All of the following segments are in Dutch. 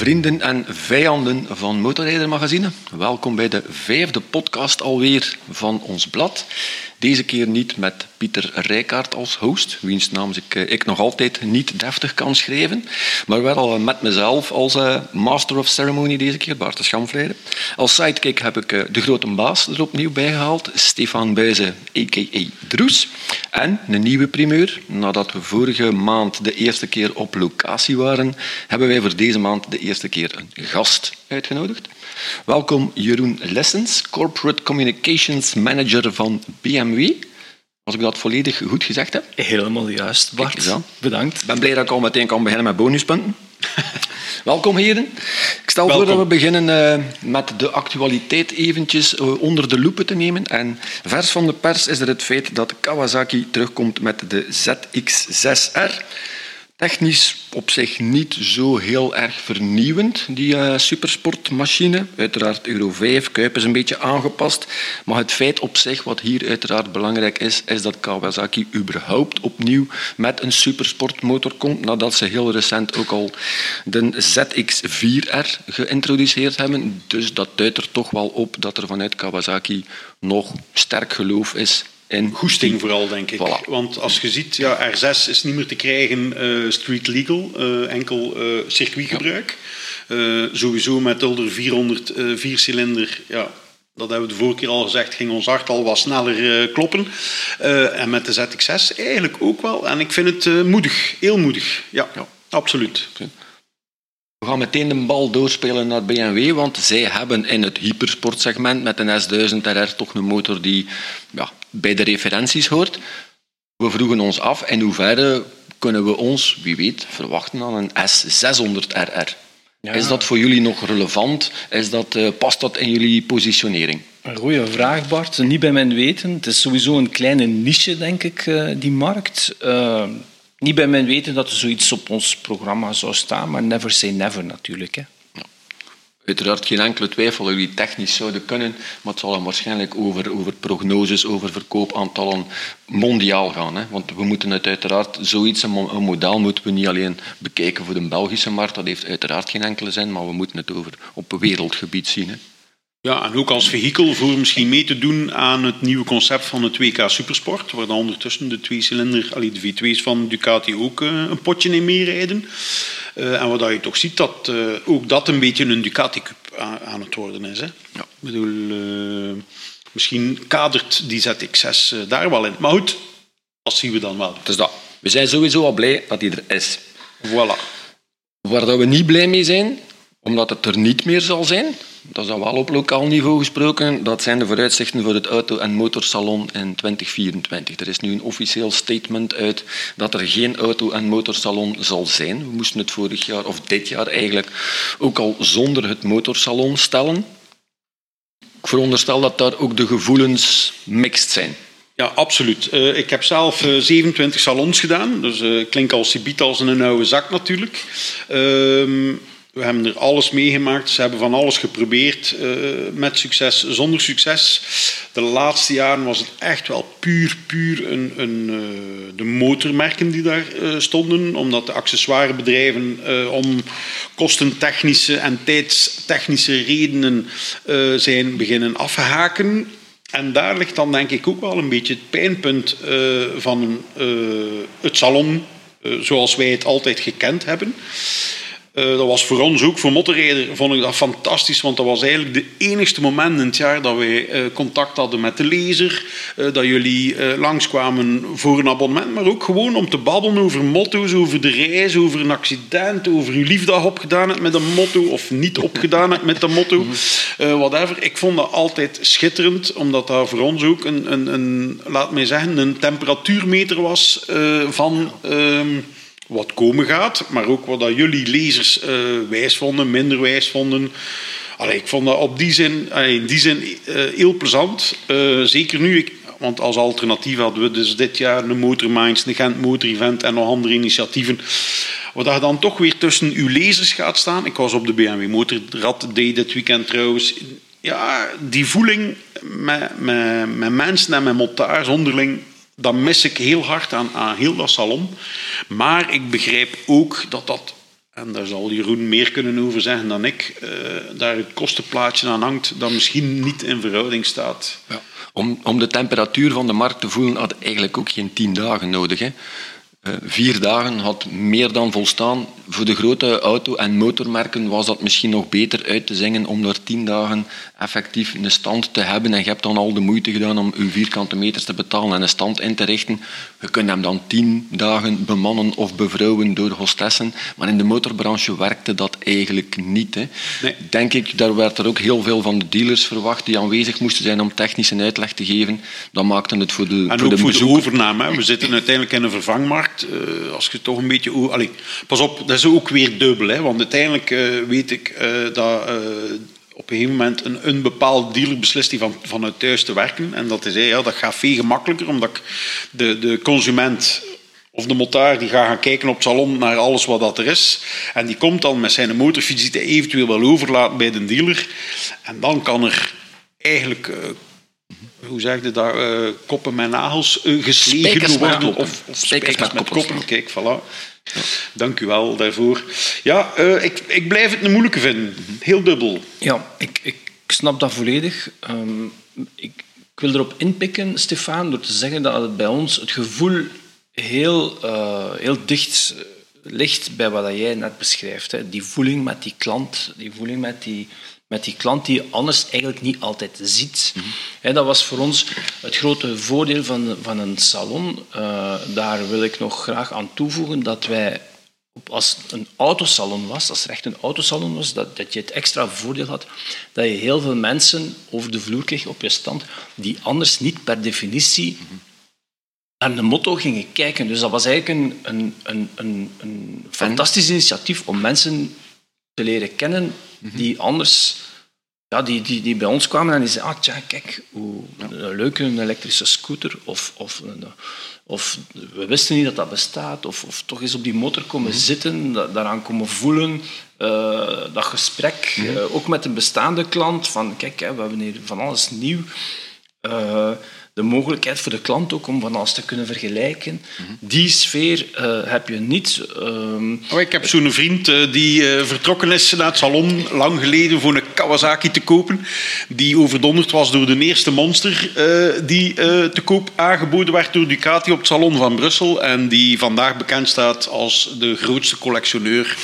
Vrienden en vijanden van Motorrijder Magazine, welkom bij de vijfde podcast alweer van ons blad. Deze keer niet met Pieter Rijkaard als host, wiens naam ik, eh, ik nog altijd niet deftig kan schrijven, maar wel met mezelf als uh, master of ceremony deze keer, Bart de. Als sidekick heb ik de grote baas er opnieuw bijgehaald, Stefan Buizen, a.k.a. Droes. En een nieuwe primeur, nadat we vorige maand de eerste keer op locatie waren, hebben wij voor deze maand de eerste keer een gast uitgenodigd. Welkom Jeroen Lessens, Corporate Communications Manager van BMW. Als ik dat volledig goed gezegd heb. Helemaal juist, Bart. Bedankt. Ik ben blij dat ik al meteen kan beginnen met bonuspunten. Welkom heren. Ik stel voor dat we beginnen uh, met de actualiteit eventjes uh, onder de loepen te nemen. En vers van de pers is er het feit dat Kawasaki terugkomt met de ZX6R. Technisch op zich niet zo heel erg vernieuwend, die uh, supersportmachine. Uiteraard Euro 5, Kuip is een beetje aangepast. Maar het feit op zich, wat hier uiteraard belangrijk is, is dat Kawasaki überhaupt opnieuw met een supersportmotor komt, nadat ze heel recent ook al de ZX4R geïntroduceerd hebben. Dus dat duidt er toch wel op dat er vanuit Kawasaki nog sterk geloof is en goesting vooral, denk ik. Want als je ziet, ja, R6 is niet meer te krijgen uh, street legal, uh, enkel uh, circuitgebruik. Ja. sowieso met Ulder 400 viercilinder, ja, dat hebben we de vorige keer al gezegd, ging ons hart al wat sneller kloppen. en met de ZX6 eigenlijk ook wel. En ik vind het moedig, heel moedig. Ja, ja. absoluut. We gaan meteen de bal doorspelen naar BMW, want zij hebben in het hypersportsegment met een S1000 RR toch een motor die ja, bij de referenties hoort. We vroegen ons af in hoeverre kunnen we ons, wie weet, verwachten aan een S600RR. Is dat voor jullie nog relevant? Is dat, uh, past dat in jullie positionering? Een goede vraag, Bart. Niet bij mijn weten. Het is sowieso een kleine niche, denk ik, uh, die markt. Uh, niet bij mijn weten dat er zoiets op ons programma zou staan, maar never say never natuurlijk. Hè. Uiteraard geen enkele twijfel dat jullie technisch zouden kunnen, maar het zal dan waarschijnlijk over, over prognoses, over verkoopaantallen mondiaal gaan. Hè. Want we moeten het uiteraard, zoiets, een model moeten we niet alleen bekijken voor de Belgische markt, dat heeft uiteraard geen enkele zin, maar we moeten het over op wereldgebied zien. Hè. Ja, en ook als vehikel voor misschien mee te doen aan het nieuwe concept van het WK Supersport, waar dan ondertussen de twee cilinder, allee, de V2's van Ducati ook uh, een potje in meerijden. Uh, en wat je toch ziet, dat uh, ook dat een beetje een Ducati Cup aan, het worden is. Hè. Ja. Ik bedoel, misschien kadert die ZX6 daar wel in. Maar goed, dat zien we dan wel. Dus dat. We zijn sowieso al blij dat hij er is. Voilà. Waar dat we niet blij mee zijn, omdat het er niet meer zal zijn, dat is wel op lokaal niveau gesproken, dat zijn de vooruitzichten voor het auto- en motorsalon in 2024. Er is nu een officieel statement uit dat er geen auto- en motorsalon zal zijn. We moesten het vorig jaar, of dit jaar eigenlijk, ook al zonder het motorsalon stellen. Ik veronderstel dat daar ook de gevoelens mixed zijn. Ja, absoluut. Uh, ik heb zelf uh, 27 salons gedaan. Dus uh, klinkt als Sibiet als een oude zak natuurlijk. We hebben er alles meegemaakt. Ze hebben van alles geprobeerd uh, met succes, zonder succes. De laatste jaren was het echt wel puur, puur een, een, uh, de motormerken die daar uh, stonden. Omdat de accessoirebedrijven om kostentechnische en tijdstechnische redenen zijn beginnen afhaken. En daar ligt dan denk ik ook wel een beetje het pijnpunt van het salon zoals wij het altijd gekend hebben. Uh, dat was voor ons ook, voor motorrijder, vond ik dat fantastisch. Want dat was eigenlijk de enigste moment in het jaar dat wij uh, contact hadden met de lezer. Uh, dat jullie langskwamen voor een abonnement. Maar ook gewoon om te babbelen over motto's, over de reis, over een accident. Over uw liefdag opgedaan hebt met een motto. Of niet opgedaan hebt met een motto. whatever. Ik vond dat altijd schitterend. Omdat dat voor ons ook een, een, een laat mij zeggen, een temperatuurmeter was van... Ehm, wat komen gaat, maar ook wat dat jullie lezers uh, wijs vonden, minder wijs vonden. Allee, ik vond dat op die zin, in die zin uh, heel plezant. Uh, zeker nu, ik, want als alternatief hadden we dus dit jaar een Motorminds, een Gent Motor Event en nog andere initiatieven. Wat je dan toch weer tussen uw lezers gaat staan. Ik was op de BMW Motorrad Day dit weekend trouwens. Ja, die voeling met, met, met mensen en met motards onderling dat mis ik heel hard aan, aan heel dat salon. Maar ik begrijp ook dat dat en daar zal Jeroen meer kunnen over zeggen dan ik, uh, daar het kostenplaatje aan hangt dat misschien niet in verhouding staat. Ja. Om, om de temperatuur van de markt te voelen had eigenlijk ook geen tien dagen nodig. Hè. Vier dagen had meer dan volstaan. Voor de grote auto- en motormerken was dat misschien nog beter uit te zingen om daar tien dagen effectief een stand te hebben. En je hebt dan al de moeite gedaan om je vierkante meters te betalen en een stand in te richten. Je kunt hem dan tien dagen bemannen of bevrouwen door hostessen. Maar in de motorbranche werkte dat eigenlijk niet. Hè. Nee. Denk ik, daar werd er ook heel veel van de dealers verwacht die aanwezig moesten zijn om technische uitleg te geven. Dat maakte het voor de En voor ook de voor de overname. We zitten uiteindelijk in een vervangmarkt. Uh, als je toch een beetje... Allee, pas op, dat is ook weer dubbel. Hè, want uiteindelijk uh, weet ik uh, dat op een gegeven moment een, een bepaalde dealer beslist die van, vanuit thuis te werken. En dat, is, ja, dat gaat veel gemakkelijker, omdat de, de consument of de motaar die gaat gaan kijken op het salon naar alles wat dat er is. En die komt dan met zijn motorfiets die eventueel wel overlaat bij de dealer. En dan kan er eigenlijk... Hoe zeg je dat? Uh, koppen met nagels uh, geslegen worden. Of, of spijkers met, met koppen. Kijk, voilà. Ja. Dank u wel daarvoor. Ja, uh, ik, ik blijf het een moeilijke vinden. Heel dubbel. Ja, ik, ik snap dat volledig. Um, ik, ik, wil erop inpikken, Stefan, door te zeggen dat het bij ons het gevoel heel, uh, heel dicht ligt bij wat jij net beschrijft. Hè. Die voeling met die klant, die voeling met die, met die klant die je anders eigenlijk niet altijd ziet. Mm -hmm. dat was voor ons het grote voordeel van, van een salon. Uh, daar wil ik nog graag aan toevoegen dat wij, als een autosalon was, als er echt een autosalon was, dat, dat je het extra voordeel had dat je heel veel mensen over de vloer kreeg op je stand die anders niet per definitie mm -hmm. naar de motto gingen kijken. Dus dat was eigenlijk een, een, een, een fantastisch initiatief om mensen te leren kennen die anders ja, die, die, die bij ons kwamen en die zeiden, ah, tja, kijk, hoe een leuke een elektrische scooter, of, of, of we wisten niet dat dat bestaat, of, of toch eens op die motor komen mm -hmm. zitten, daaraan komen voelen, uh, dat gesprek, mm -hmm. uh, ook met een bestaande klant, van kijk, hè, we hebben hier van alles nieuw. Uh, de mogelijkheid voor de klant ook om van alles te kunnen vergelijken. Mm -hmm. Die sfeer uh, heb je niet. Um, oh, ik heb zo'n vriend uh, die uh, vertrokken is naar het salon lang geleden voor een Kawasaki te kopen. Die overdonderd was door de eerste monster die te koop aangeboden werd door Ducati op het salon van Brussel. En die vandaag bekend staat als de grootste collectioneur.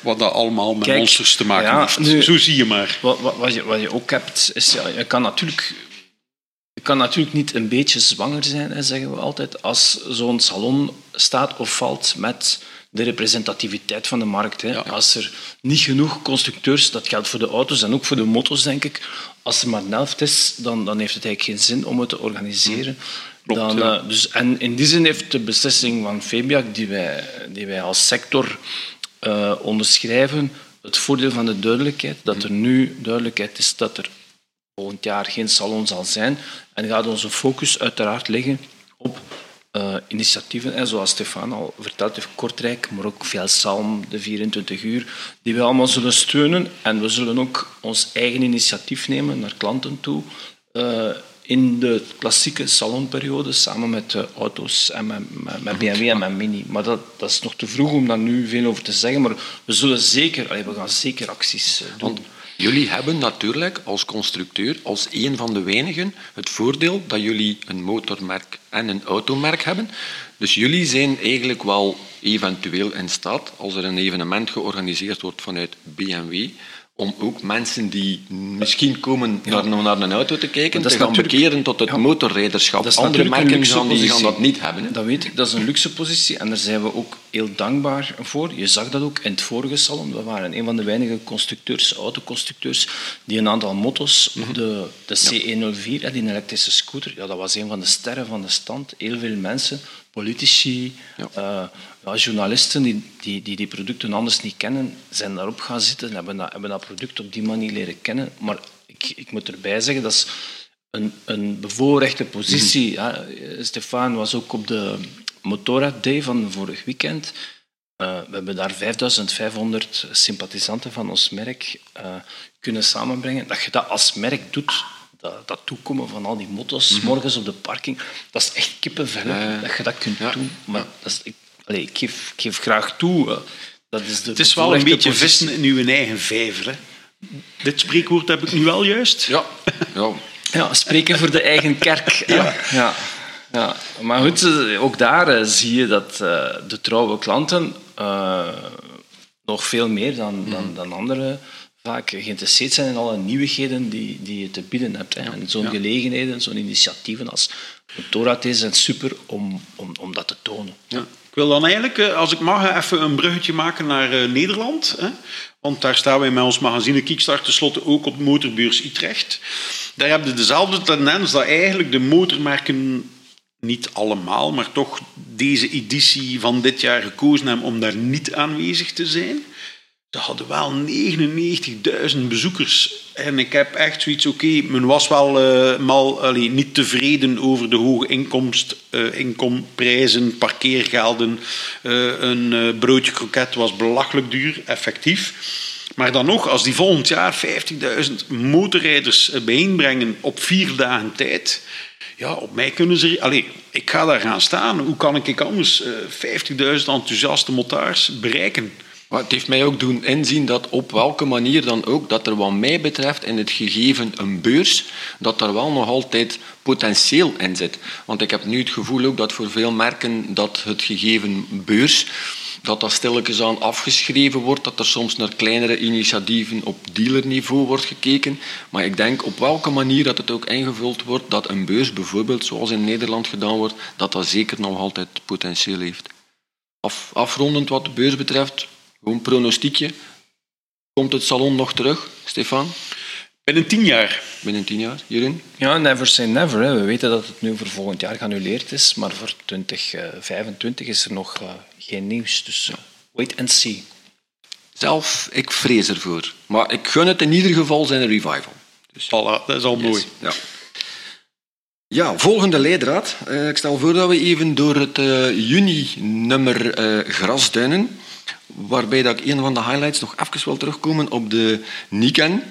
wat dat allemaal met Kijk, monsters te maken ja, heeft. Nu, Zo zie je maar. Wat, wat, wat, je, wat je ook hebt, is ja, je kan natuurlijk je kan natuurlijk niet een beetje zwanger zijn, hè, zeggen we altijd, als zo'n salon staat of valt met de representativiteit van de markt. Hè. Ja. Als er niet genoeg constructeurs, dat geldt voor de auto's en ook voor de motos, denk ik, als er maar een helft is, dan, dan heeft het eigenlijk geen zin om het te organiseren. Klopt, dan, ja. uh, dus, en in die zin heeft de beslissing van Febiak, die wij, die wij als sector uh, onderschrijven, het voordeel van de duidelijkheid, dat er nu duidelijkheid is dat er volgend jaar geen salon zal zijn. En gaat onze focus uiteraard liggen op uh, initiatieven, en zoals Stefan al verteld heeft, Kortrijk, maar ook Velsalm, de 24 uur, die we allemaal zullen steunen. En we zullen ook ons eigen initiatief nemen naar klanten toe. Uh, in de klassieke salonperiode, samen met de auto's en met, BMW en met Mini. Maar dat, dat, is nog te vroeg om daar nu veel over te zeggen. Maar we zullen zeker, we gaan zeker acties doen. Jullie hebben natuurlijk als constructeur, als een van de weinigen, het voordeel dat jullie een motormerk en een automerk hebben. Dus jullie zijn eigenlijk wel eventueel in staat, als er een evenement georganiseerd wordt vanuit BMW, om ook mensen die misschien komen ja. naar, naar, een auto te kijken, te gaan bekeren tot het ja, motorrijderschap. Andere merken gaan, die gaan dat niet hebben. Hè? Dat weet ik, dat is een luxe positie en daar zijn we ook heel dankbaar voor. Je zag dat ook in het vorige salon. We waren een van de weinige constructeurs, autoconstructeurs, die een aantal motto's, mm -hmm. de, de C104, die elektrische scooter, ja, dat was een van de sterren van de stand. Heel veel mensen, politici, ja. Uh, ja, journalisten die, die, die die producten anders niet kennen, zijn daarop gaan zitten en hebben dat, hebben dat product op die manier leren kennen. Maar ik, ik moet erbij zeggen, dat is een, een bevoorrechte positie. Mm. Ja, Stefan was ook op de Motorrad Day van vorig weekend. Uh, we hebben daar 5500 sympathisanten van ons merk uh, kunnen samenbrengen. Dat je dat als merk doet, dat, dat toekomen van al die motto's, mm -hmm. morgens op de parking, dat is echt kippenvel, dat je dat kunt ja. doen. Maar dat is, ik, ik, geef, ik, geef, graag toe, Dat is de Het is wel een beetje positie. vissen in uw eigen vijver. Hè? Dit spreekwoord heb ik nu wel juist. Ja, ja. Ja, spreken voor de eigen kerk. Ja. Ja. Ja. Maar goed, eh, ook daar eh, zie je dat eh, de trouwe klanten nog veel meer dan, dan, dan anderen vaak geïnteresseerd zijn in alle nieuwigheden die, die je te bieden hebt. Hè. En zo'n gelegenheden, zo'n initiatieven als Motorrad is zijn super om, om, om dat te tonen. Ja. Ik wil dan eigenlijk, eh, als ik mag, even een bruggetje maken naar eh, Nederland. Hè? Want daar staan wij met ons magazine Kickstart tenslotte ook op Motorbeurs Utrecht. Daar heb je dezelfde tendens dat eigenlijk de motormerken, niet allemaal, maar toch deze editie van dit jaar gekozen hebben om daar niet aanwezig te zijn. Ze hadden wel 99.000 bezoekers. En ik heb echt zoiets, oké, men was wel eh, mal, allee, niet tevreden over de hoge inkomst, eh, inkomprijzen, parkeergelden. Eh, een broodje kroket was belachelijk duur, effectief. Maar dan nog, als die volgend jaar 50.000 motorrijders bijeenbrengen op vier dagen tijd... Ja, op mij kunnen ze... Allee, ik ga daar gaan staan. Hoe kan ik anders eh 50.000 enthousiaste motards bereiken? Maar het heeft mij ook doen inzien dat op welke manier dan ook, dat er wat mij betreft in het gegeven een beurs, dat er wel nog altijd potentieel in zit. Want ik heb nu het gevoel ook dat voor veel merken dat het gegeven beurs, dat dat stilletjes aan afgeschreven wordt, dat er soms naar kleinere initiatieven op dealerniveau wordt gekeken. Maar ik denk op welke manier dat het ook ingevuld wordt, dat een beurs bijvoorbeeld, zoals in Nederland gedaan wordt, dat dat zeker nog altijd potentieel heeft. Af, afrondend wat de beurs betreft, gewoon pronostiekje. Komt het salon nog terug, Stefan? Binnen tien jaar. Binnen tien jaar, Jeroen? Ja, never say never. Hè. We weten dat het nu voor volgend jaar geannuleerd is, maar voor 2025 is er nog eh, geen nieuws. Dus eh, wait and see. Zelf, ik vrees ervoor. Maar ik gun het in ieder geval zijn revival. Dus, Voilà, dat is al mooi. Ja. Ja, volgende leidraad. Eh, ik stel voor dat we even door het eh, juni-nummer eh, Grasduinen, waarbij dat ik een van de highlights nog even wil terugkomen op de Niken,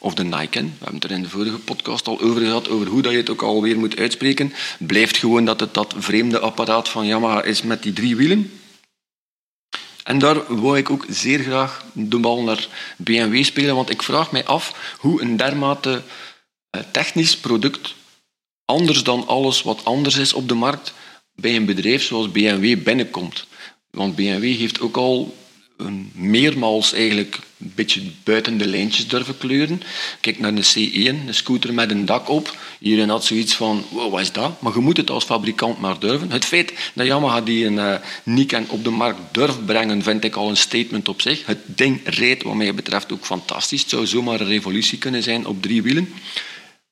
of de Niken. We hebben het er in de vorige podcast al over gehad, over hoe dat je het ook alweer moet uitspreken. Blijft gewoon dat het dat vreemde apparaat van Yamaha is met die drie wielen. En daar wou ik ook zeer graag de bal naar BMW spelen, want ik vraag mij af hoe een dermate eh, technisch product anders dan alles wat anders is op de markt bij een bedrijf zoals BMW binnenkomt. Want BMW heeft ook al meermaals eigenlijk een beetje buiten de lijntjes durven kleuren. Kijk naar de C1, een scooter met een dak op. Iedereen had zoiets van, wat is dat? Maar je moet het als fabrikant maar durven. Het feit dat Yamaha die een uh, Niken op de markt durft brengen, vind ik al een statement op zich. Het ding rijdt wat mij betreft ook fantastisch. Het zou zomaar een revolutie kunnen zijn op drie wielen.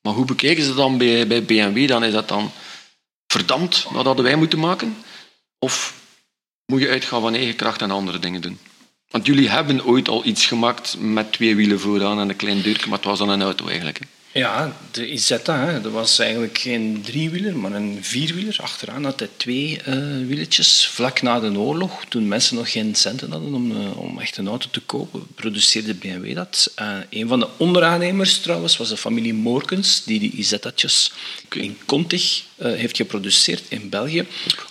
Maar hoe bekijken ze dan bij, bij BMW? Dan is dat dan verdampt, dat hadden wij moeten maken? Of moet je uitgaan van eigen kracht en andere dingen doen? Want jullie hebben ooit al iets gemaakt met twee wielen vooraan en een klein deurtje, maar het was dan een auto eigenlijk. Hè? Ja, de Isetta, hè, dat was eigenlijk geen driewieler, maar een vierwieler. Achteraan had hij twee uh, wieletjes. Vlak na de oorlog, toen mensen nog geen centen hadden om, uh, om echt een auto te kopen, produceerde BMW dat. Uh, een van de onderaannemers trouwens was de familie Moorkens, die die Isettatjes okay. In Contig heeft geproduceerd in België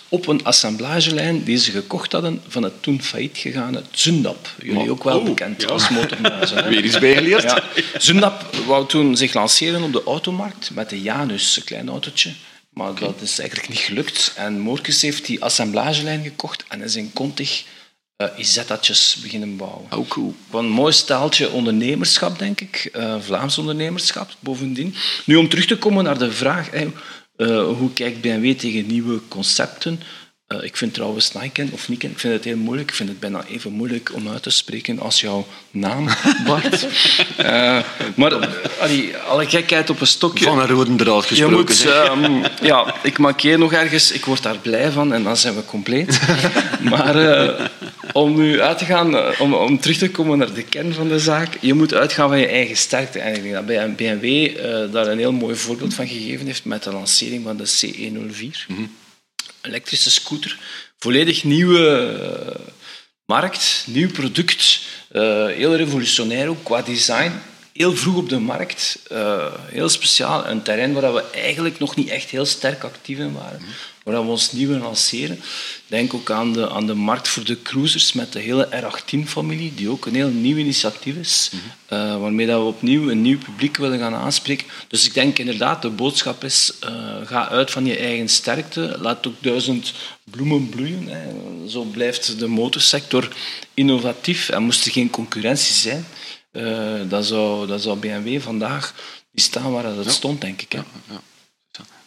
op een assemblagelijn die ze gekocht hadden van het toen failliet gegane Zundap. Jullie ook wel oh, bekend ja. als motormuizen. Weer iets bijgeleerd. Ja. Zundap wou toen zich lanceren op de automarkt met de Janus, een klein autootje. Maar okay. dat is eigenlijk niet gelukt. En Moorkes heeft die assemblagelijn gekocht en is in Contig uh, Izettatjes beginnen bouwen. Oh, cool. Een mooi staaltje ondernemerschap, denk ik. Uh, Vlaams ondernemerschap, bovendien. Nu, om terug te komen naar de vraag... Hey, uh, hoe kijkt BMW tegen nieuwe concepten? Uh, ik vind trouwens Niken of Niken, ik vind het heel moeilijk. Ik vind het bijna even moeilijk om uit te spreken als jouw naam, Bart. uh, maar allee, alle gekheid op een stokje. Van een rode draad gesproken. Je moet, um, ja, ik markeer nog ergens, ik word daar blij van en dan zijn we compleet. maar om nu uit te gaan, om, om terug te komen naar de kern van de zaak, je moet uitgaan van je eigen sterkte. En ik denk dat BMW uh, daar een heel mooi voorbeeld van gegeven heeft met de lancering van de C104. Mm -hmm. Elektrische scooter. Volledig nieuwe uh, markt, nieuw product. Heel revolutionair ook qua design. heel vroeg op de markt. Heel speciaal. Een terrein waar we eigenlijk nog niet echt heel sterk actief in waren. Waar we ons nieuw lanceren. Denk ook aan de, aan de markt voor de cruisers met de hele R18-familie, die ook een heel nieuw initiatief is. Mm -hmm. waarmee dat we opnieuw een nieuw publiek willen gaan aanspreken. Dus ik denk inderdaad, de boodschap is, uh, ga uit van je eigen sterkte. Laat ook duizend bloemen bloeien. Hè. Zo blijft de motorsector innovatief. En moest er geen concurrentie zijn, uh, dan, zou, dan zou BMW vandaag niet staan waar het stond, denk ik. Hè. Ja, ja.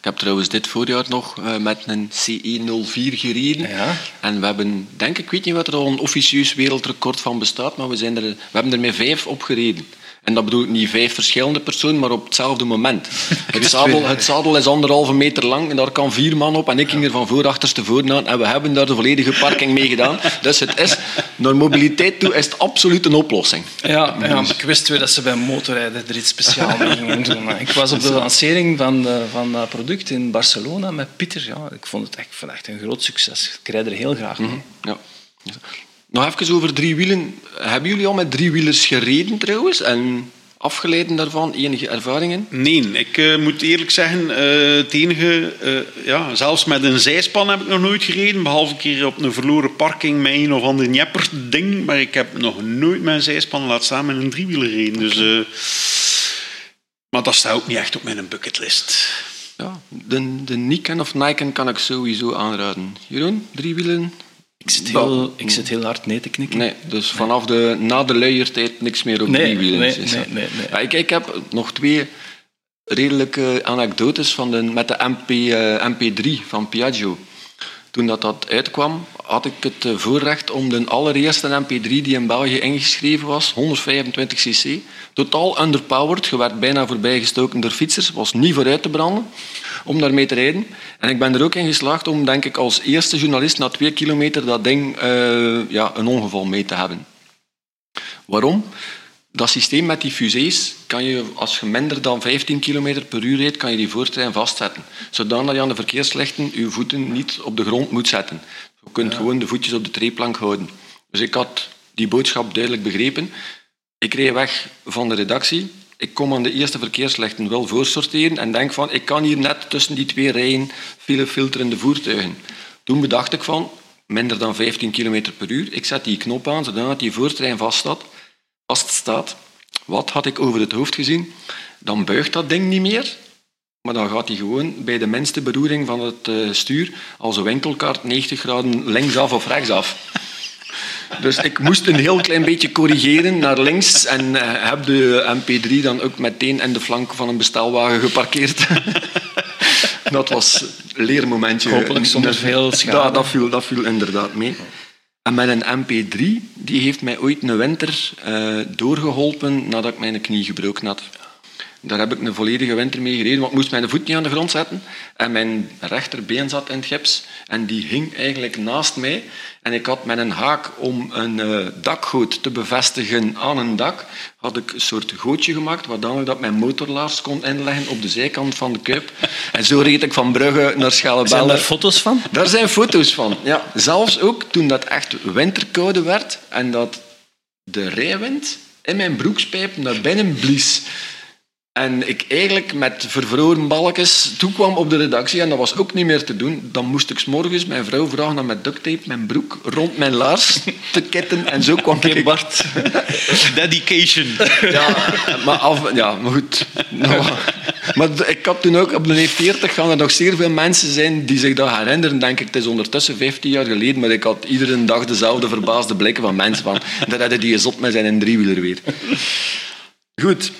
Ik heb trouwens dit voorjaar nog uh, met een CE04 gereden. Ja. En we hebben, denk ik, weet niet wat er al een officieus wereldrecord van bestaat, maar we, zijn er, we hebben er met vijf op gereden. En dat bedoel ik niet vijf verschillende personen, maar op hetzelfde moment. Het zadel, het zadel is anderhalve meter lang en daar kan vier man op. En ik ging er van voor achterstevoren aan. En we hebben daar de volledige parking mee gedaan. Dus het is, naar mobiliteit toe is het absoluut een oplossing. Ja, ja ik wist weer dat ze bij motorrijden er iets speciaals mee gingen doen. Ik was op de lancering van, eh, van dat product in Barcelona met Pieter. Ja, ik vond het echt, echt een groot succes. Ik rijd er heel graag mee. Mm -hmm. ja. Nog even over driewielen. Hebben jullie al met driewielers gereden trouwens? En afgeleiden daarvan, enige ervaringen? Nee, ik uh, moet eerlijk zeggen, uh, het enige, uh, ja, zelfs met een zijspan heb ik nog nooit gereden, behalve een keer op een verloren parking met een of ander njepper ding, maar ik heb nog nooit mijn zijspan laten staan met een driewieler gereden. Dus, maar dat staat ook niet echt op mijn bucketlist. Ja, de, de Nikon of Nikon kan ik sowieso aanraden. Jeroen, driewielen? Ik zit, heel, ik zit heel hard nee te knikken. Nee, dus vanaf de, na de luiertijd niks meer op nee, drie wielen. Nee, nee, nee, nee. ik, ik heb nog twee redelijke anekdotes van de, met de MP, uh, eh, MP3 van Piaggio. Toen dat, dat uitkwam, had ik het eh, voorrecht om de allereerste MP3 die in België ingeschreven was, 125 cc, totaal underpowered, je werd bijna voorbijgestoken door fietsers, was niet vooruit te branden om daarmee te rijden. En ik ben er ook in geslaagd om, denk ik, als eerste journalist na twee kilometer dat ding uh, ja, een ongeval mee te hebben. Waarom? Dat systeem met die fusées kan je, als je minder dan 15 km per uur rijdt, kan je die voortrein vastzetten. Zodat je aan de verkeerslichten je voeten niet op de grond moet zetten. Je kunt gewoon de voetjes op de treeplank houden. Dus ik had die boodschap duidelijk begrepen. Ik reed weg van de redactie ik kom aan de eerste verkeerslichten wel voorsorteren en denk van, ik kan hier net tussen die twee rijen file filterende voertuigen. Toen bedacht ik van, minder dan 15 km per uur, ik zet die knop aan, zodat die voertrein vast staat. Wat had ik over het hoofd gezien? Dan buigt dat ding niet meer, maar dan gaat hij gewoon bij de minste beroering van het eh, stuur als een winkelkaart 90 graden linksaf of rechtsaf. Dus ik moest een heel klein beetje corrigeren naar links en uh, heb de MP3 dan ook meteen in de flank van een bestelwagen geparkeerd. dat was een leermomentje. Hopelijk zonder veel schade. Dat, dat, viel, dat viel inderdaad mee. En met een MP3, die heeft mij ooit een winter uh, doorgeholpen nadat ik mijn knie gebroken had. Daar heb ik een volledige winter mee gereden, want ik moest mijn voet niet aan de grond zetten. En mijn rechterbeen zat in het gips en die hing eigenlijk naast mij. En ik had met een haak om een uh, dakgoot te bevestigen aan een dak, had ik een soort gootje gemaakt, waardoor ik dat mijn motorlaars kon inleggen op de zijkant van de kuip. En zo reed ik van Brugge naar Schellebelle. Zijn daar foto's van? Daar zijn foto's van, ja. Zelfs ook toen dat echt winterkoude werd en dat de rijwind in mijn broekspijp naar binnen blies. En ik eigenlijk met vervroren balkjes toekwam op de redactie en dat was ook niet meer te doen. Dan moest ik s morgens mijn vrouw vragen om met duct tape mijn broek rond mijn laars te ketten en zo kwam ik... Bart. Dedication. Ja, maar, af, ja, maar goed. Nou, maar ik had toen ook, op de 40 gaan er nog zeer veel mensen zijn die zich dat herinneren. Denk ik, het is ondertussen 15 jaar geleden, maar ik had iedere dag dezelfde verbaasde blikken van mensen van, dat hadden die zot met zijn driewieler weer. Goed.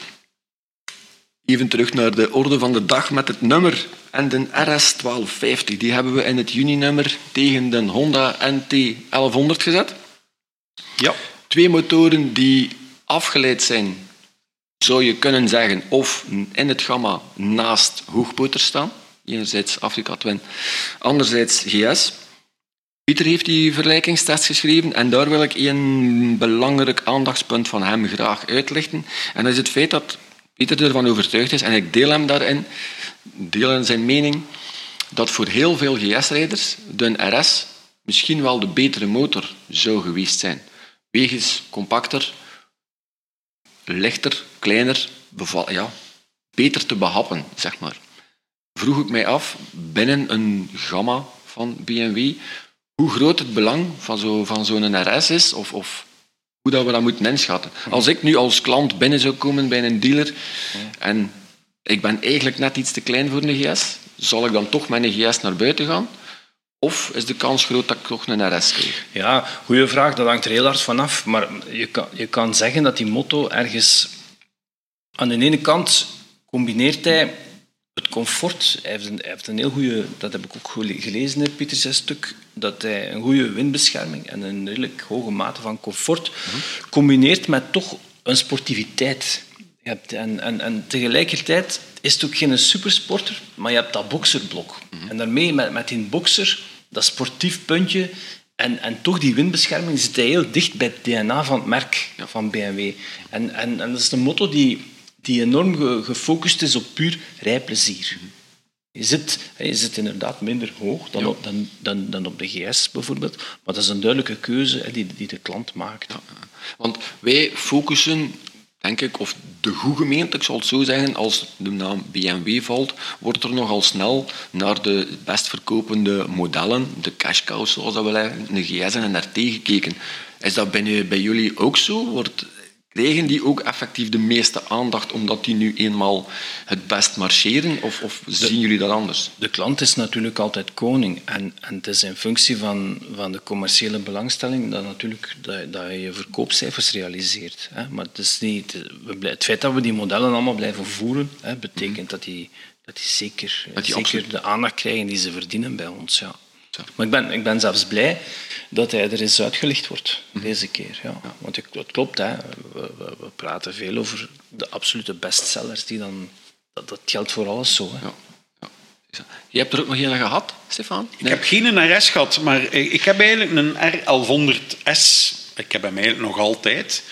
Even terug naar de orde van de dag met het nummer en de RS1250. Die hebben we in het juni-nummer tegen de Honda NT 1100 gezet. Ja. Twee motoren die afgeleid zijn, zou je kunnen zeggen, of in het gamma naast hoogpoter staan. Enerzijds Afrika Twin, anderzijds GS. Pieter heeft die vergelijkingstest geschreven en daar wil ik een belangrijk aandachtspunt van hem graag uitlichten. En dat is het feit dat Pieter ervan overtuigd is, en ik deel hem daarin, deel in zijn mening, dat voor heel veel GS-rijders de RS misschien wel de betere motor zou geweest zijn. Wegens compacter, lichter, kleiner, ja, beter te behappen, zeg maar. Vroeg ik mij af, binnen een gamma van BMW, hoe groot het belang van zo'n van zo'n RS is, of, of hoe dat we dat moeten inschatten. Als ik nu als klant binnen zou komen bij een dealer en ik ben eigenlijk net iets te klein voor een GS, zal ik dan toch met een GS naar buiten gaan? Of is de kans groot dat ik toch een RS krijg? Ja, goede vraag. Dat hangt er heel hard vanaf. Maar je kan, je kan zeggen dat die motto ergens... Aan de ene kant combineert hij het comfort. Hij heeft een, hij heeft een heel goede... Dat heb ik ook gelezen in Pieter's stuk. Dat hij een goede windbescherming en een redelijk hoge mate van comfort combineert met toch een sportiviteit. Je hebt, en, en, en tegelijkertijd is het ook geen supersporter, maar je hebt dat bokserblok. En daarmee, met, met die bokser, dat sportief puntje, en, en toch die windbescherming zit heel dicht bij het DNA van het merk van BMW. En, en, en dat is een motto die, die enorm gefocust is op puur rijplezier. Je zit, je zit inderdaad minder hoog dan, op, dan, dan, dan op de GS bijvoorbeeld, maar dat is een duidelijke keuze die, die de klant maakt. Want wij focussen denk ik, of de goede gemeente, ik zal het zo zeggen, als de naam BMW valt, wordt er nogal snel naar de best verkopende modellen, de cash cows zoals dat we zeggen, de GS en RT gekeken. Is dat bij, bij jullie ook zo? Wordt, Krijgen die ook effectief de meeste aandacht omdat die nu eenmaal het best marcheren? Of, of zien jullie dat anders? De klant is natuurlijk altijd koning. En, en het is in functie van, van de commerciële belangstelling dat, natuurlijk, dat, dat je verkoopcijfers realiseert. Hè. Maar het, is niet, het feit dat we die modellen allemaal blijven voeren, hè, betekent mhm. dat die, dat die zeker, dat die zeker de aandacht krijgen die ze verdienen bij ons. Ja. Maar ik ben, ik ben zelfs blij dat hij er eens uitgelicht wordt mhm. deze keer. Ja. Want het klopt, hè. We, we, we, praten veel over de absolute bestsellers. Die dan, dat, dat geldt voor alles zo. Hè. Ja. Je hebt er ook nog een gehad, Stefan? Ik heb geen RS gehad, maar ik heb eigenlijk een R1100S. Ik heb hem eigenlijk nog altijd.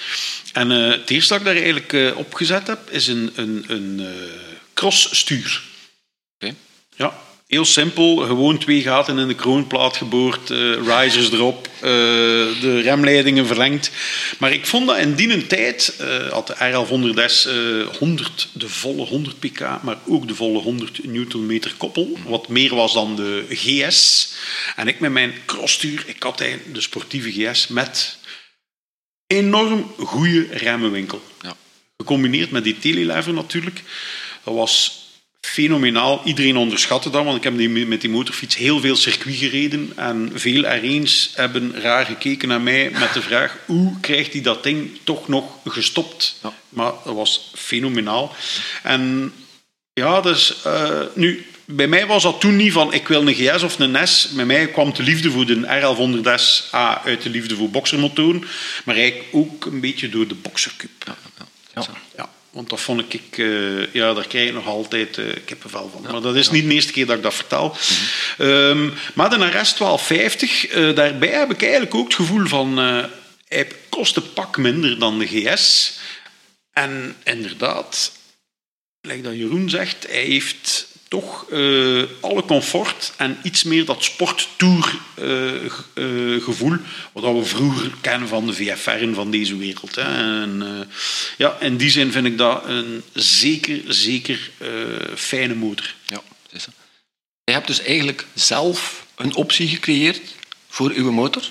En uh, het eerste dat ik daar eigenlijk uh, opgezet heb, is een, een, een uh, crossstuur. Oké. Ja, Heel simpel, gewoon twee gaten in de kroonplaat geboord, uh, risers erop, uh, de remleidingen verlengd. Maar ik vond dat in die tijd, uh, had de RL100S 100, de volle 100 pk, maar ook de volle 100 newtonmeter koppel, wat meer was dan de GS. En ik met mijn crossstuur, ik had de sportieve GS met enorm goede remmenwinkel. Ja. Gecombineerd met die telelever natuurlijk. Dat was fenomenaal. Iedereen onderschatte dat, want ik heb met die motorfiets heel veel circuit gereden. En veel R1's hebben raar gekeken naar mij met de vraag hoe krijgt hij dat ding toch nog gestopt? Ja. Maar dat was fenomenaal. En ja, dus uh, nu... Bij mij was dat toen niet van ik wil een GS of een S. Bij mij kwam de liefde voor de R1100S A uit de liefde voor boxermotoren, maar eigenlijk ook een beetje door de boxercup. Ja, ja. ja. Want dat vond ik, uh, ja, daar krijg ik nog altijd uh, kippenvel van. maar dat is niet de eerste keer dat ik dat vertel. um, maar de RS 1250, uh, daarbij heb ik eigenlijk ook het gevoel van... Hij kost een pak minder dan de GS. En inderdaad, like dat Jeroen zegt, hij heeft toch uh, alle comfort en iets meer dat sporttour-gevoel, uh, uh, wat we vroeger kennen van de VFR'en van deze wereld. Hè. En, ja, in die zin vind ik dat een zeker, zeker fijne motor. Ja, is. Je hebt dus eigenlijk zelf een optie gecreëerd voor uw motor?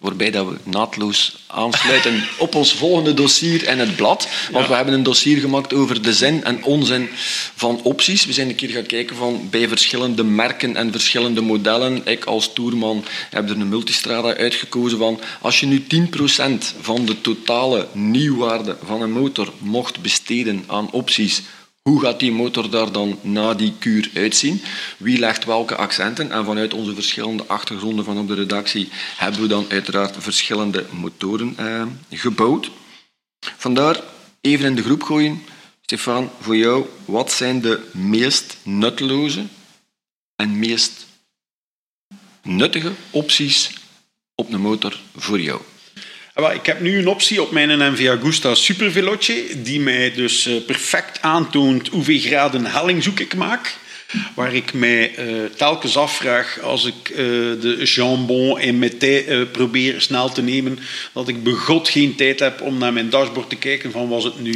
Waarbij dat we naadloos aansluiten op ons volgende dossier en het blad. Want we hebben een dossier gemaakt over de zin en onzin van opties. We zijn een keer gaan kijken van bij verschillende merken en verschillende modellen. Ik als toerman heb er een multistrada uitgekozen van als je nu 10% van de totale nieuwwaarde van een motor mocht besteden aan opties hoe gaat die motor daar dan na die kuur uitzien? Wie legt welke accenten? En vanuit onze verschillende achtergronden van op de redactie hebben we dan uiteraard verschillende motoren eh, gebouwd. Vandaar even in de groep gooien. Stefan, voor jou, wat zijn de meest nutteloze en meest nuttige opties op een motor voor jou? Ik heb nu een optie op mijn NV Agusta Super die mij dus eh, perfect aantoont hoeveel graden helling zoek ik maak. waar ik mij uh, telkens afvraag als ik uh, de jambon en mété uh, probeer snel te nemen, dat ik begot geen tijd heb om naar mijn dashboard te kijken van was het nu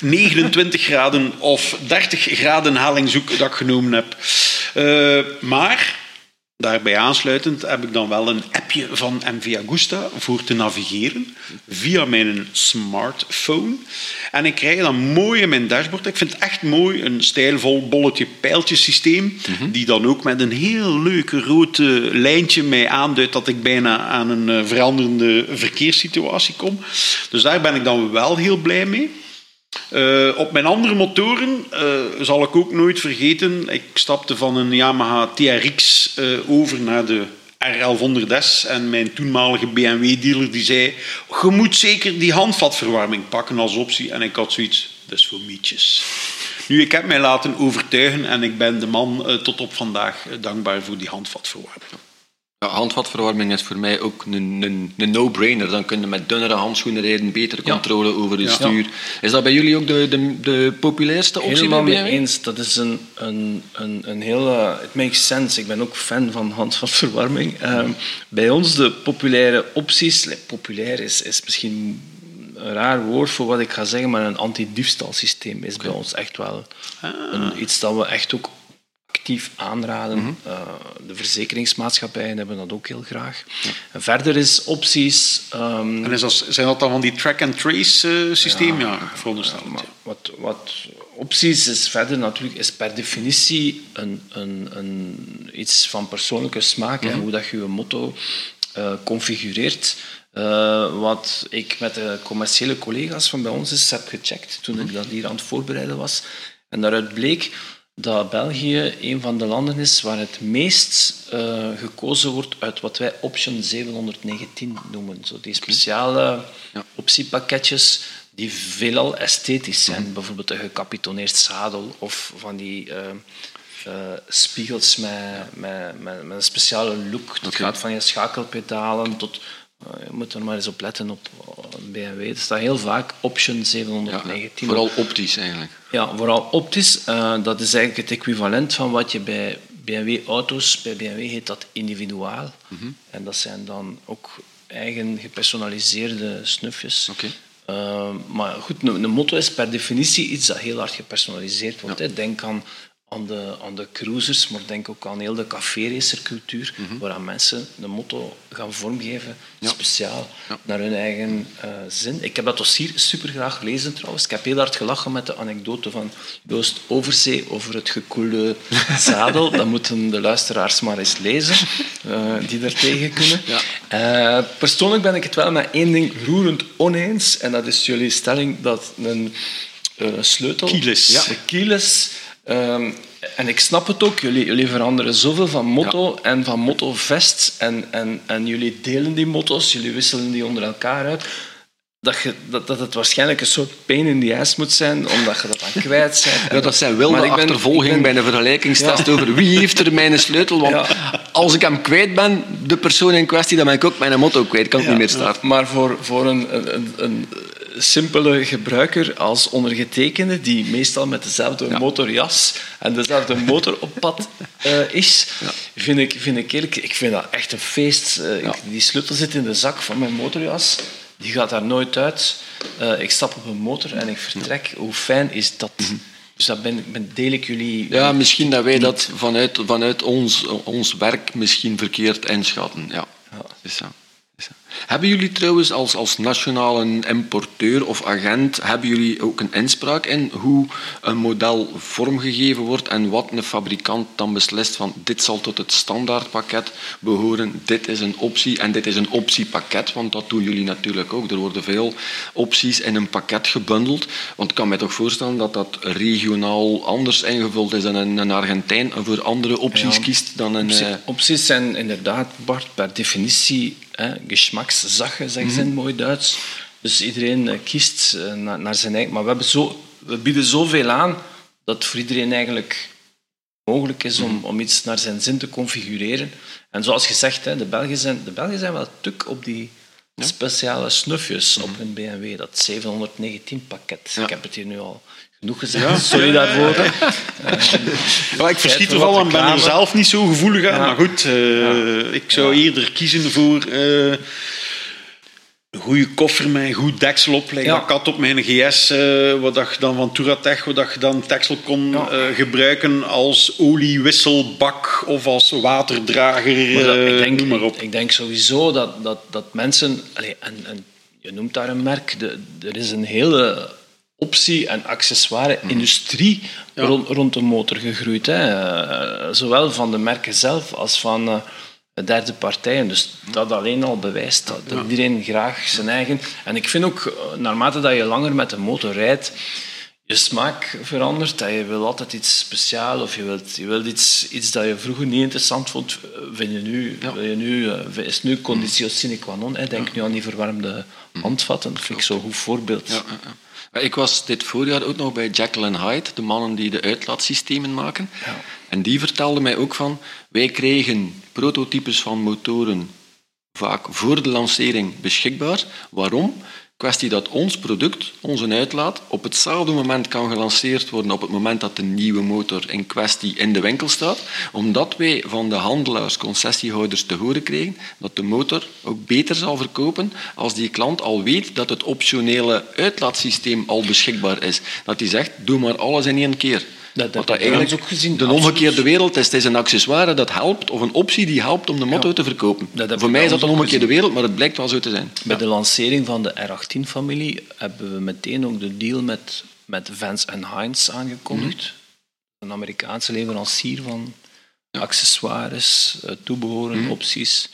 29 graden of 30 graden halingshoek dat ik genomen heb. maar Daarbij aansluitend heb ik dan wel een appje van MV Agusta voor te navigeren via mijn smartphone. En ik krijg dan mooi in mijn dashboard. Ik vind het echt mooi, een stijlvol bolletje pijltjesysteem, mm die dan ook met een heel leuk rood lijntje mij aanduidt dat ik bijna aan een eh, veranderende verkeerssituatie kom. Dus daar ben ik dan wel heel blij mee. Uh, op mijn andere motoren uh, zal ik ook nooit vergeten. Ik stapte van een Yamaha TRX uh, over naar de R1100S en mijn toenmalige BMW-dealer die zei: Je moet zeker die handvatverwarming pakken als optie. En ik had zoiets: dat is voor mietjes. Nu, ik heb mij laten overtuigen en ik ben de man tot op vandaag dankbaar voor die handvatverwarming. Ja, handvatverwarming is voor mij ook een, een, een no-brainer. Dan kun je met dunnere handschoenen rijden, betere controle over het stuur. Is dat bij jullie ook de, de, de populairste optie? Helemaal mee eens. Dat is een, een, een, een hele... It makes sense. Ik ben ook fan van handvatverwarming. Um, bij ons de populaire opties... Populair is, is misschien een raar woord voor wat ik ga zeggen, maar een anti-diefstalsysteem is bij ons echt wel ah. een, iets dat we echt ook actief aanraden. Mhm. Eh, de verzekeringsmaatschappijen hebben dat ook heel graag. En verder is opties... Um, en is dat, zijn dat dan van die track-and-trace uh, systeem? Ja, ja veronderstel wat, wat opties is verder natuurlijk is per definitie een, een, een iets van persoonlijke smaak. Mm hoe dat je je motto uh, configureert. Uh, wat ik met de commerciële collega's van bij ons heb gecheckt toen ik dat hier aan het voorbereiden was. En daaruit bleek dat België een van de landen is waar het meest uh, gekozen wordt uit wat wij option 719 noemen. Zo die speciale ja. optiepakketjes die veelal esthetisch zijn. Mm Bijvoorbeeld een gecapitoneerd zadel of van die uh, uh, spiegels met, met, met, met, een speciale look. Dat okay. gaat van je schakelpedalen tot eh, je moet er maar eens op letten op BMW. Er staat heel vaak option 719. vooral optisch eigenlijk. Ja, vooral optisch. Uh, dat is eigenlijk het equivalent van wat je bij BMW-auto's, bij BMW heet dat individuaal. Mm -hmm. En dat zijn dan ook eigen gepersonaliseerde snufjes. Okay. Uh, maar goed, een, een, motto is per definitie iets dat heel hard gepersonaliseerd wordt. Ja. Denk aan aan de, aan de cruisers, maar denk ook aan heel de café-racercultuur, mm -hmm. waar mensen de motto gaan vormgeven, speciaal, naar hun eigen uh, zin. Ik heb dat dossier super graag gelezen trouwens. Ik heb heel hard gelachen met de anekdote van Joost Overzee over het gekoelde zadel. dat moeten de luisteraars maar eens lezen, uh, die daar tegen kunnen. Uh, persoonlijk ben ik het wel met één ding roerend oneens, en dat is jullie stelling dat een sleutel... Kieles. Ja, kieles Um, en ik snap het ook, jullie, jullie veranderen zoveel van motto en van motto-vest. En, en, en jullie delen die motto's, jullie wisselen die onder elkaar uit. Dat, je, dat, dat het waarschijnlijk een soort pain in the ass moet zijn, omdat je dat dan kwijt bent. Ja, dat zijn wel de achtervolging bij een vergelijkingstest over wie heeft er mijn sleutel. Want ja. als ik hem kwijt ben, de persoon in kwestie, dan ben ik ook mijn motto kwijt. Kan ik niet meer starten. Maar voor, voor een, een, een simpele gebruiker als ondergetekende, die meestal met dezelfde motorjas en dezelfde motor op pad uh, is, ja. vind, ik, vind ik eerlijk, ik vind dat echt een feest. Uh, ja. ik, die sleutel zit in de zak van mijn motorjas, die gaat daar nooit uit. Uh, ik stap op een motor en ik vertrek. Hoe fijn is dat? Mm -hmm. Dus dat ben, ben, deel ik jullie. Ja, misschien dat wij dat vanuit, vanuit ons, ons werk misschien verkeerd inschatten. Ja. ja. Is dat. Hebben jullie trouwens als, als nationale importeur of agent, hebben jullie ook een inspraak in hoe een model vormgegeven wordt en wat een fabrikant dan beslist van dit zal tot het standaardpakket behoren, dit is een optie en dit is een optiepakket, want dat doen jullie natuurlijk ook. Er worden veel opties in een pakket gebundeld, want ik kan me toch voorstellen dat dat regionaal anders ingevuld is en een, Argentijn voor andere opties ja, kiest dan een... Eh, opties zijn inderdaad, Bart, per definitie hè, geschmackszache, zeggen ze in mooi Duits. Dus iedereen eh, kiest eh, naar zijn eigen... Maar we, hebben zo, we bieden zoveel aan dat het voor iedereen eigenlijk mogelijk is om, om iets naar zijn zin te configureren. En zoals gezegd, hè, de, Belgen zijn, de Belgen zijn wel tuk op die speciale snufjes op een BMW. Dat 719 pakket. Ik heb het hier nu al genoeg gezegd. Sorry daarvoor. ja, ik verschiet ervan en ben er zelf niet zo gevoelig aan. Maar goed, uh, ik zou eerder kiezen voor... Uh, een goede koffer met een goed deksel op. Like ja. Dat op mijn GS, uh, wat je dan van Touratech, wat je dan deksel kon ja. uh, gebruiken als oliewisselbak of als waterdrager. Maar dat, ik, denk, maar op. Ik, denk sowieso dat, dat, dat mensen, allez, en, en je noemt daar een merk, de, er is een hele optie- en accessoire-industrie ja. rond, rond de motor gegroeid. Hè. Uh, zowel van de merken zelf als van derde partijen. Dus dat alleen al bewijst dat, dat iedereen graag zijn eigen... En ik vind ook, naarmate dat je langer met de motor rijdt, je smaak verandert. Dat je wil altijd iets speciaals of je wilt, je wilt iets, iets dat je vroeger niet interessant vond, vind je nu, wil je nu, is nu conditio sine qua non. Hè. Denk nu aan die verwarmde handvatten. Dat vind ik zo'n goed voorbeeld. Ja, ik was dit voorjaar ook nog bij Jekyll Hyde, de mannen die de uitlaatsystemen maken. Ja. En die vertelden mij ook van, wij kregen prototypes van motoren vaak voor de lancering beschikbaar. Waarom? Kwestie dat ons product, onze uitlaat, op hetzelfde moment kan gelanceerd worden op het moment dat de nieuwe motor in kwestie in de winkel staat, omdat wij van de handelaars, concessiehouders te horen kregen dat de motor ook beter zal verkopen als die klant al weet dat het optionele uitlaatsysteem al beschikbaar is. Dat hij zegt, doe maar alles in één keer. Dat, dat, eigenlijk ook gezien. De omgekeerde wereld is, het is een accessoire dat helpt, of een optie die helpt om de motto te verkopen. Voor mij is dat een omgekeerde wereld, maar het blijkt wel zo te zijn. Bij de lancering van de R18-familie hebben we meteen ook de deal met, met Vance Heinz aangekondigd. Mhm. Een Amerikaanse leverancier van accessoires, eh, toebehoren, mhm. opties.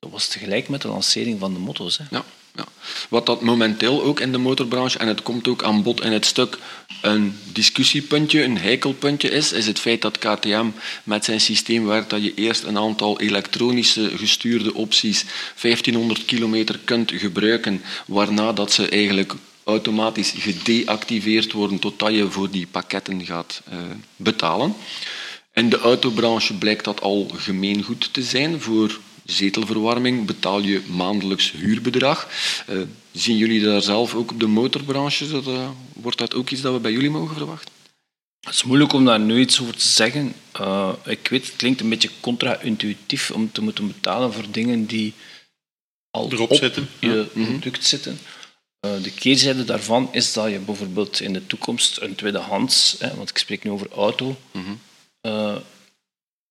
Dat was tegelijk met de lancering van de motto's. Hè. Ja. Ja. Wat dat momenteel ook in de motorbranche, en het komt ook aan bod in het stuk, een discussiepuntje, een heikelpuntje is, is het feit dat KTM met zijn systeem werkt dat je eerst een aantal elektronische gestuurde opties 1500 kilometer kunt gebruiken, waarna dat ze eigenlijk automatisch gedeactiveerd worden totdat je voor die pakketten gaat uh, betalen. In de autobranche blijkt dat al gemeengoed te zijn voor zetelverwarming betaal je maandelijks huurbedrag. Uh, zien jullie daar zelf ook op de motorbranche? Dat, uh, wordt dat ook iets dat we bij jullie mogen verwachten? Het is moeilijk om daar nu iets over te zeggen. Uh, ik weet, het klinkt een beetje contra-intuïtief om te moeten betalen voor dingen die al Erop op zitten. je ja. Mhm. product zitten. de keerzijde daarvan is dat je bijvoorbeeld in de toekomst een tweedehands, hè, want ik spreek nu over auto, mm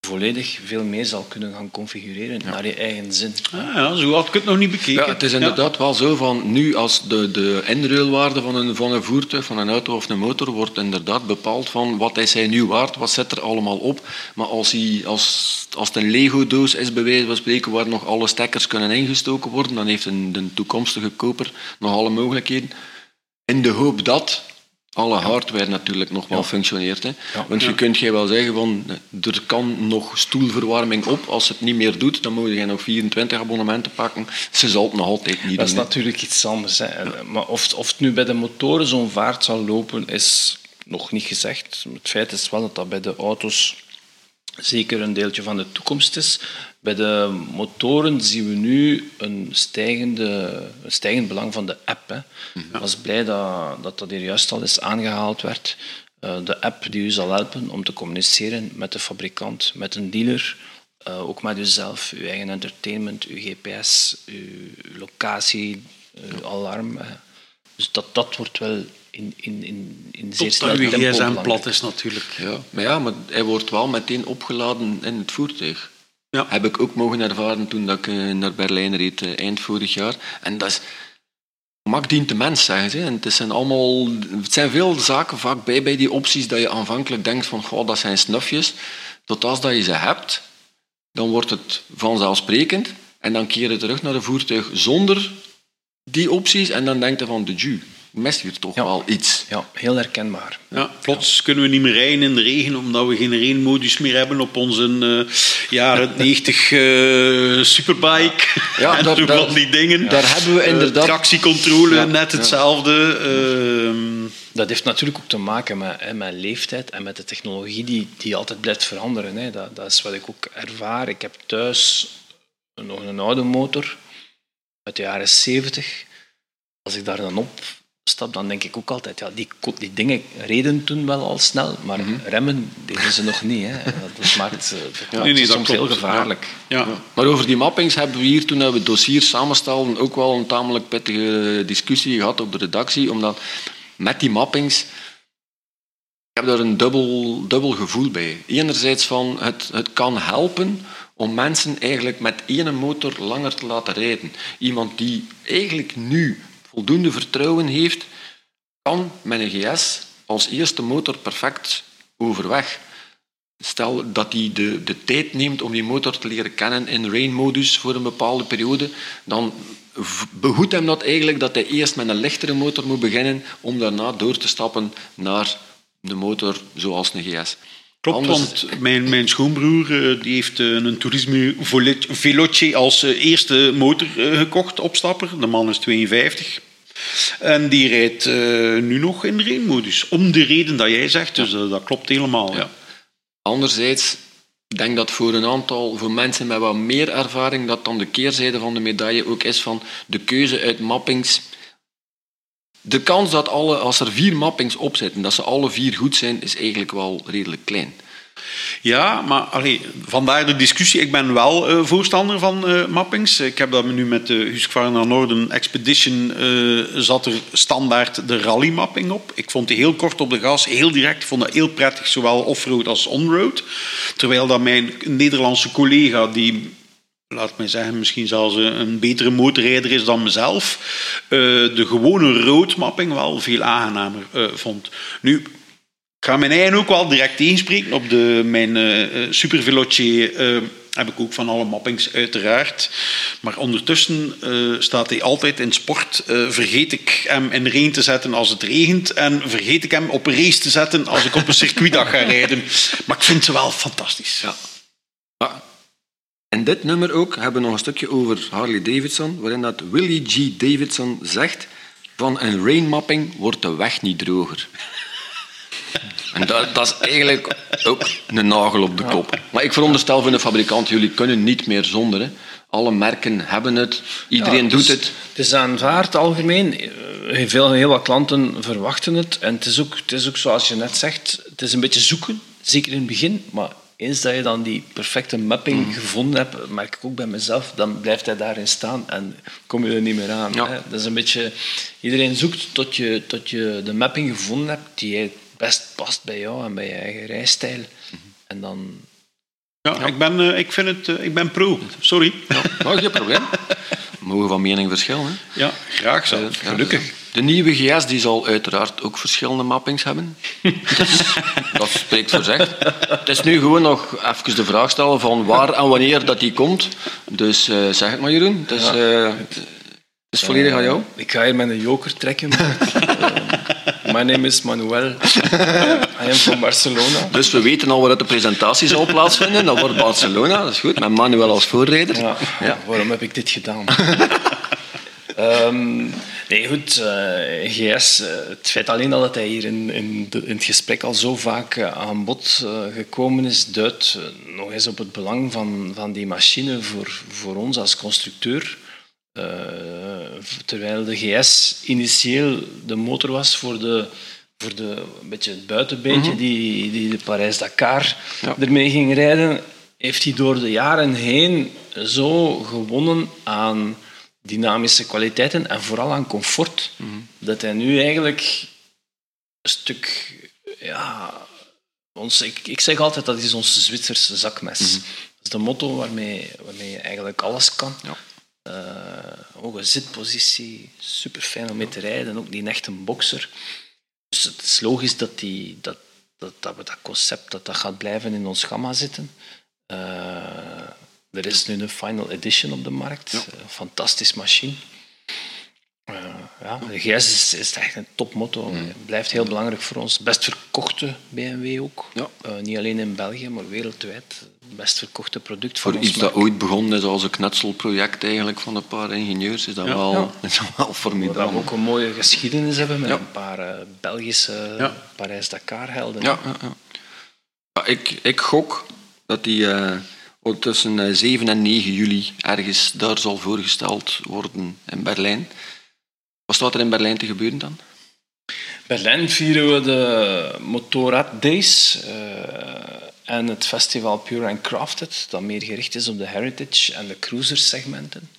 volledig veel meer zal kunnen gaan configureren naar je eigen zin. Ah, ja, zo had ik het nog niet bekeken. Ja, het is inderdaad wel zo van nu als de, de inruilwaarde van een, van een voertuig, van een auto of een motor, wordt inderdaad bepaald van wat is hij nu waard, wat zit er allemaal op. Maar als, hij, als, als het een Lego-doos is, bij wijze van spreken, waar nog alle stekkers kunnen ingestoken worden, dan heeft een, de toekomstige koper nog alle mogelijkheden. In de hoop dat alle hardware natuurlijk nog wel functioneert. Hè. Want je kunt jij wel zeggen van er kan nog stoelverwarming op. Als het niet meer doet, dan moet je nog 24 abonnementen pakken. Ze zal het nog altijd niet doen. Dat is natuurlijk iets anders. Hè. Maar of, of het nu bij de motoren zo'n vaart zal lopen, is nog niet gezegd. Het feit is wel dat dat bij de auto's zeker een deeltje van de toekomst is. Bij de motoren zien we nu een, stijgende, een stijgend belang van de app. Hè. Ik was blij dat, dat dat hier juist al eens aangehaald werd. Uh, de app die u zal helpen om te communiceren met de fabrikant, met een dealer, uh, ook met uzelf, uw eigen entertainment, uw GPS, uw locatie, uw alarm. Hè. Dus dat, dat wordt wel in, in, in, in zeer snel tempo gsm plat is natuurlijk. Ja. Maar ja, maar hij wordt wel meteen opgeladen in het voertuig. Ja. Heb ik ook mogen ervaren toen dat ik eh, naar Berlijn reed eh, eind vorig jaar. En dat is... Mak dient de mens, zeggen ze. En het, zijn allemaal, het zijn veel zaken vaak bij bij die opties dat je aanvankelijk denkt van goh, dat zijn snufjes. Tot als dat je ze hebt, dan wordt het vanzelfsprekend. En dan keer je terug naar een voertuig zonder die opties en dan denkt je van de ju mist hier toch wel iets. Ja, heel herkenbaar. Ja, plots kunnen we niet meer rijden in de regen omdat we geen reenmodus meer hebben op onze uh, jaren 90 uh, superbike. Ja, en dat, dat, die dingen. Daar hebben we inderdaad... Uh, tractiecontrole, net hetzelfde. Ehm. dat heeft natuurlijk ook te maken met, hè, met leeftijd en met de technologie die, die altijd blijft veranderen. Hè. Dat, dat is wat ik ook ervaar. Ik heb thuis nog een oude motor uit de jaren 70. Als ik daar dan op stap, dan denk ik ook altijd, ja, die, die dingen reden toen wel al snel, maar mhm. remmen deden ze nog niet. Hè. Dat maakt, eh, nee, nee, soms heel gevaarlijk. Ja. Maar over die mappings hebben we hier, toen we het dossier samenstelden, ook wel een tamelijk pittige discussie gehad op de redactie, omdat met die mappings ik heb daar een dubbel, dubbel gevoel bij. Enerzijds van het, het kan helpen om mensen eigenlijk met één motor langer te laten rijden. Iemand die eigenlijk nu voldoende vertrouwen heeft, kan met een GS als eerste motor perfect overweg. Stel dat hij de, de tijd neemt om die motor te leren kennen in rain-modus voor een bepaalde periode, dan behoedt hem dat eigenlijk dat hij eerst met een lichtere motor moet beginnen om daarna door te stappen naar de motor zoals een GS. Klopt, want mijn, mijn schoonbroer eh, die heeft eh, een Turismo Veloce als eh, eerste motor gekocht, opstapper. De man is 52. En die rijdt nu nog in rainmodus. Om de reden dat jij zegt, dus dat klopt helemaal. Ja. Anderzijds, ik denk dat voor een aantal, voor mensen met wat meer ervaring, dat dan de keerzijde van de medaille ook is van de keuze uit mappings. De kans dat alle, als er vier mappings opzitten, dat ze alle vier goed zijn, is eigenlijk wel redelijk klein. Ja, maar allee, vandaar de discussie. Ik ben wel uh, voorstander van uh, mappings. Ik heb dat nu met de Husqvarna Norden Expedition zat er standaard de rally-mapping op. Ik vond die heel kort op de gas, heel direct. Ik vond dat heel prettig, zowel off-road als on-road. Terwijl dat mijn Nederlandse collega, die laat mij zeggen, misschien zelfs een betere motorrijder is dan mezelf, de gewone roadmapping wel veel aangenamer vond. Nu, ik ga mijn eigen ook wel direct tegenspreken. Op de, mijn uh, Super Veloce heb ik ook van alle mappings, uiteraard. Maar ondertussen staat hij altijd in sport. vergeet ik hem in rain te zetten als het regent. En vergeet ik hem op race te zetten als ik op een circuitdag ga rijden. Maar ik vind ze wel fantastisch. Ja. En dit nummer ook hebben we nog een stukje over Harley Davidson, waarin dat Willie G. Davidson zegt van een rainmapping wordt de weg niet droger. En dat, dat, is eigenlijk ook een nagel op de kop. Maar ik veronderstel van de fabrikant, jullie kunnen niet meer zonder. Hè. Alle merken hebben het, iedereen doet het. Het is aanvaard algemeen. Veel, heel wat klanten verwachten het. En het is, ook, het is ook zoals je net zegt, het is een beetje zoeken, zeker in het begin. Maar eens dat je dan die perfecte mapping mm. gevonden hebt, merk ik ook bij mezelf, dan blijft hij daarin staan en kom je er niet meer aan. Hè? Dat is een beetje, iedereen zoekt tot je, tot je de mapping gevonden hebt die jij best past bij jou en bij je eigen rijstijl. En dan... Ja, Ik, ben, uh, ik, vind het, uh, ik ben pro. Sorry. Ja, nou, geen probleem. We mogen van mening verschillen. Hè? Ja, graag zo. Uh, Gelukkig. De nieuwe GS die zal uiteraard ook verschillende mappings hebben. dat spreekt voor zich. Het is nu gewoon nog even de vraag stellen van waar en wanneer dat die komt. Dus zeg het maar Jeroen. Het is, het is volledig aan jou. Ik ga hier met een joker trekken. My name is Manuel. I am from Barcelona. Dus we weten al waar de presentatie zal plaatsvinden. Dat wordt Barcelona, dat is goed. Met Manuel als voorrijder. Ja, ja. Waarom heb ik dit gedaan? um, nee, goed. Uh, eh, GS, uh, het feit alleen al dat hij hier in, in, de, in het gesprek al zo vaak uh, aan bod gekomen is, duidt nog eens op het belang van, van die machine voor, voor ons als constructeur. Eh, terwijl de GS initieel de motor was voor, de, voor de, een beetje het buitenbeentje mhm. die, die de Parijs-Dakar ermee ging rijden, heeft hij door de jaren heen zo gewonnen aan dynamische kwaliteiten en vooral aan comfort, mhm. dat hij nu eigenlijk een stuk... Ja, ons, ik, ik zeg altijd dat is ons Zwitserse zakmes. Mm Dat is de motto waarmee, waarmee je eigenlijk alles kan. Ja. Uh, ook een zitpositie, super fijn om mee te rijden. Ook niet echt een bokser. Dus het is logisch dat, die, dat, dat, dat we dat concept dat dat gaat blijven in ons gamma zitten. Uh, er is nu een final edition op de markt. Ja. Een fantastisch machine. Uh, ja, de GS is, is echt een topmotto. Mm. Blijft heel belangrijk voor ons. Best verkochte BMW ook. Ja. Uh, niet alleen in België, maar wereldwijd. Best verkochte product voor, voor iets dat ooit begonnen is als een knetselproject eigenlijk van een paar ingenieurs, is dat, Wel, ja. Is dat wel formidabel. We ook een mooie geschiedenis hebben met een paar uh, Belgische Parijs-Dakar-helden. Ja, ja, ik, ik gok dat die tussen 7 en 9 juli ergens daar zal voorgesteld worden in Berlijn. Wat staat er in Berlijn te gebeuren dan? Berlijn vieren we de Motorrad Days uh, en het festival Pure and Crafted, dat meer gericht is op de heritage en de cruiser segmenten.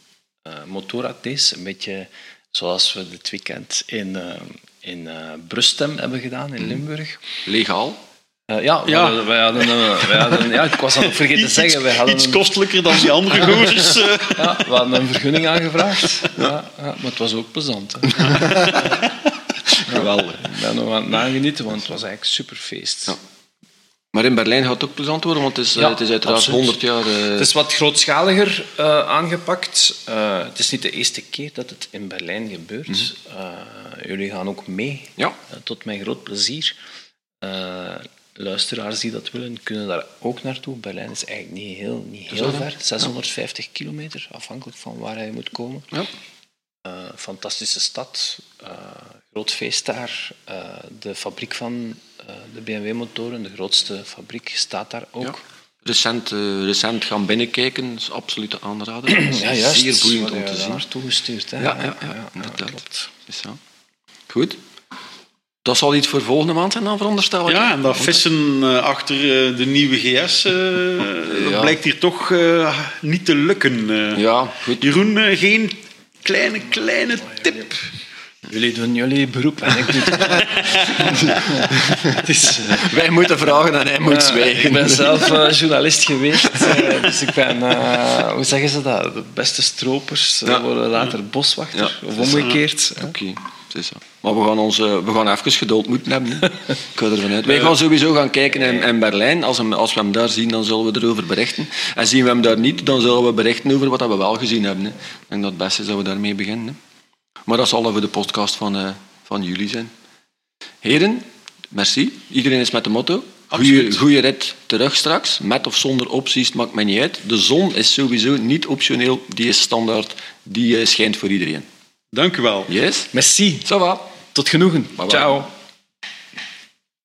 Uh, Motorrad Days, een beetje zoals we dit weekend in, uh, in Brustem hebben gedaan, in Limburg. Legaal? Uh, ja, ja. Wij hadden, uh, wij hadden, ja, ik was aan het vergeten te zeggen. Wij hadden iets een, kostelijker dan die andere gozers. Uh. ja, we hadden een vergunning aangevraagd, ja, ja, maar het was ook plezant. Geweldig. Ik ben nog aan het nagenieten, want het was eigenlijk superfeest. Ja. Maar in Berlijn gaat het ook plezant worden, want het is, ja, het is uiteraard absoluut. 100 jaar... Het is wat grootschaliger aangepakt. het is niet de eerste keer dat het in Berlijn gebeurt. Mm -hmm. jullie gaan ook mee, ja. tot mijn groot plezier luisteraars die dat willen, kunnen daar ook naartoe. Berlijn is eigenlijk niet heel, niet heel ver, 650 kilometer, afhankelijk van waar hij moet komen. Ja. Uh, fantastische stad, uh, groot feest daar. Uh, de fabriek van de BMW-motoren, de grootste fabriek, staat daar ook. Ja. Recent, recent gaan binnenkijken, is absoluut aanrader. ja, juist. Zeer boeiend om te zien. naartoe gestuurd. Hè? Ja, ja, ja, ja, inderdaad. Klopt. Is zo. Goed. Dat zal iets voor volgende maand zijn dan, veronderstel ik. Ja, en dat vissen uh, achter uh, de nieuwe GS uh, ja. blijkt hier toch niet te lukken. ja, goed. Jeroen, geen kleine, kleine tip? Jullie doen jullie beroep en ik doe het. is, Wij moeten vragen en hij moet zwijgen. Ik ben zelf journalist geweest, dus ik ben, hoe zeggen ze dat, de beste stropers ja. worden later boswachter, of omgekeerd. Oké. Okay. Zo. Maar we gaan, ons, we gaan even geduld moeten hebben. Ik ga ervan uit. Wij gaan sowieso gaan kijken in, in Berlijn. Als, hem, als, we hem daar zien, dan zullen we erover berichten. En zien we hem daar niet, dan zullen we berichten over wat we wel gezien hebben. Hè. Ik denk dat het beste is dat we daarmee beginnen. Hè. Maar dat zal over de podcast van, uh, van jullie zijn. Heren, merci. Iedereen is met de motto. Goeie rit terug straks. Met of zonder opties, maakt mij niet uit. De zon is sowieso niet optioneel. Die is standaard. Die schijnt voor iedereen. Dank u wel. Yes. Merci. Ça va. Tot genoegen. Bye bye. Ciao.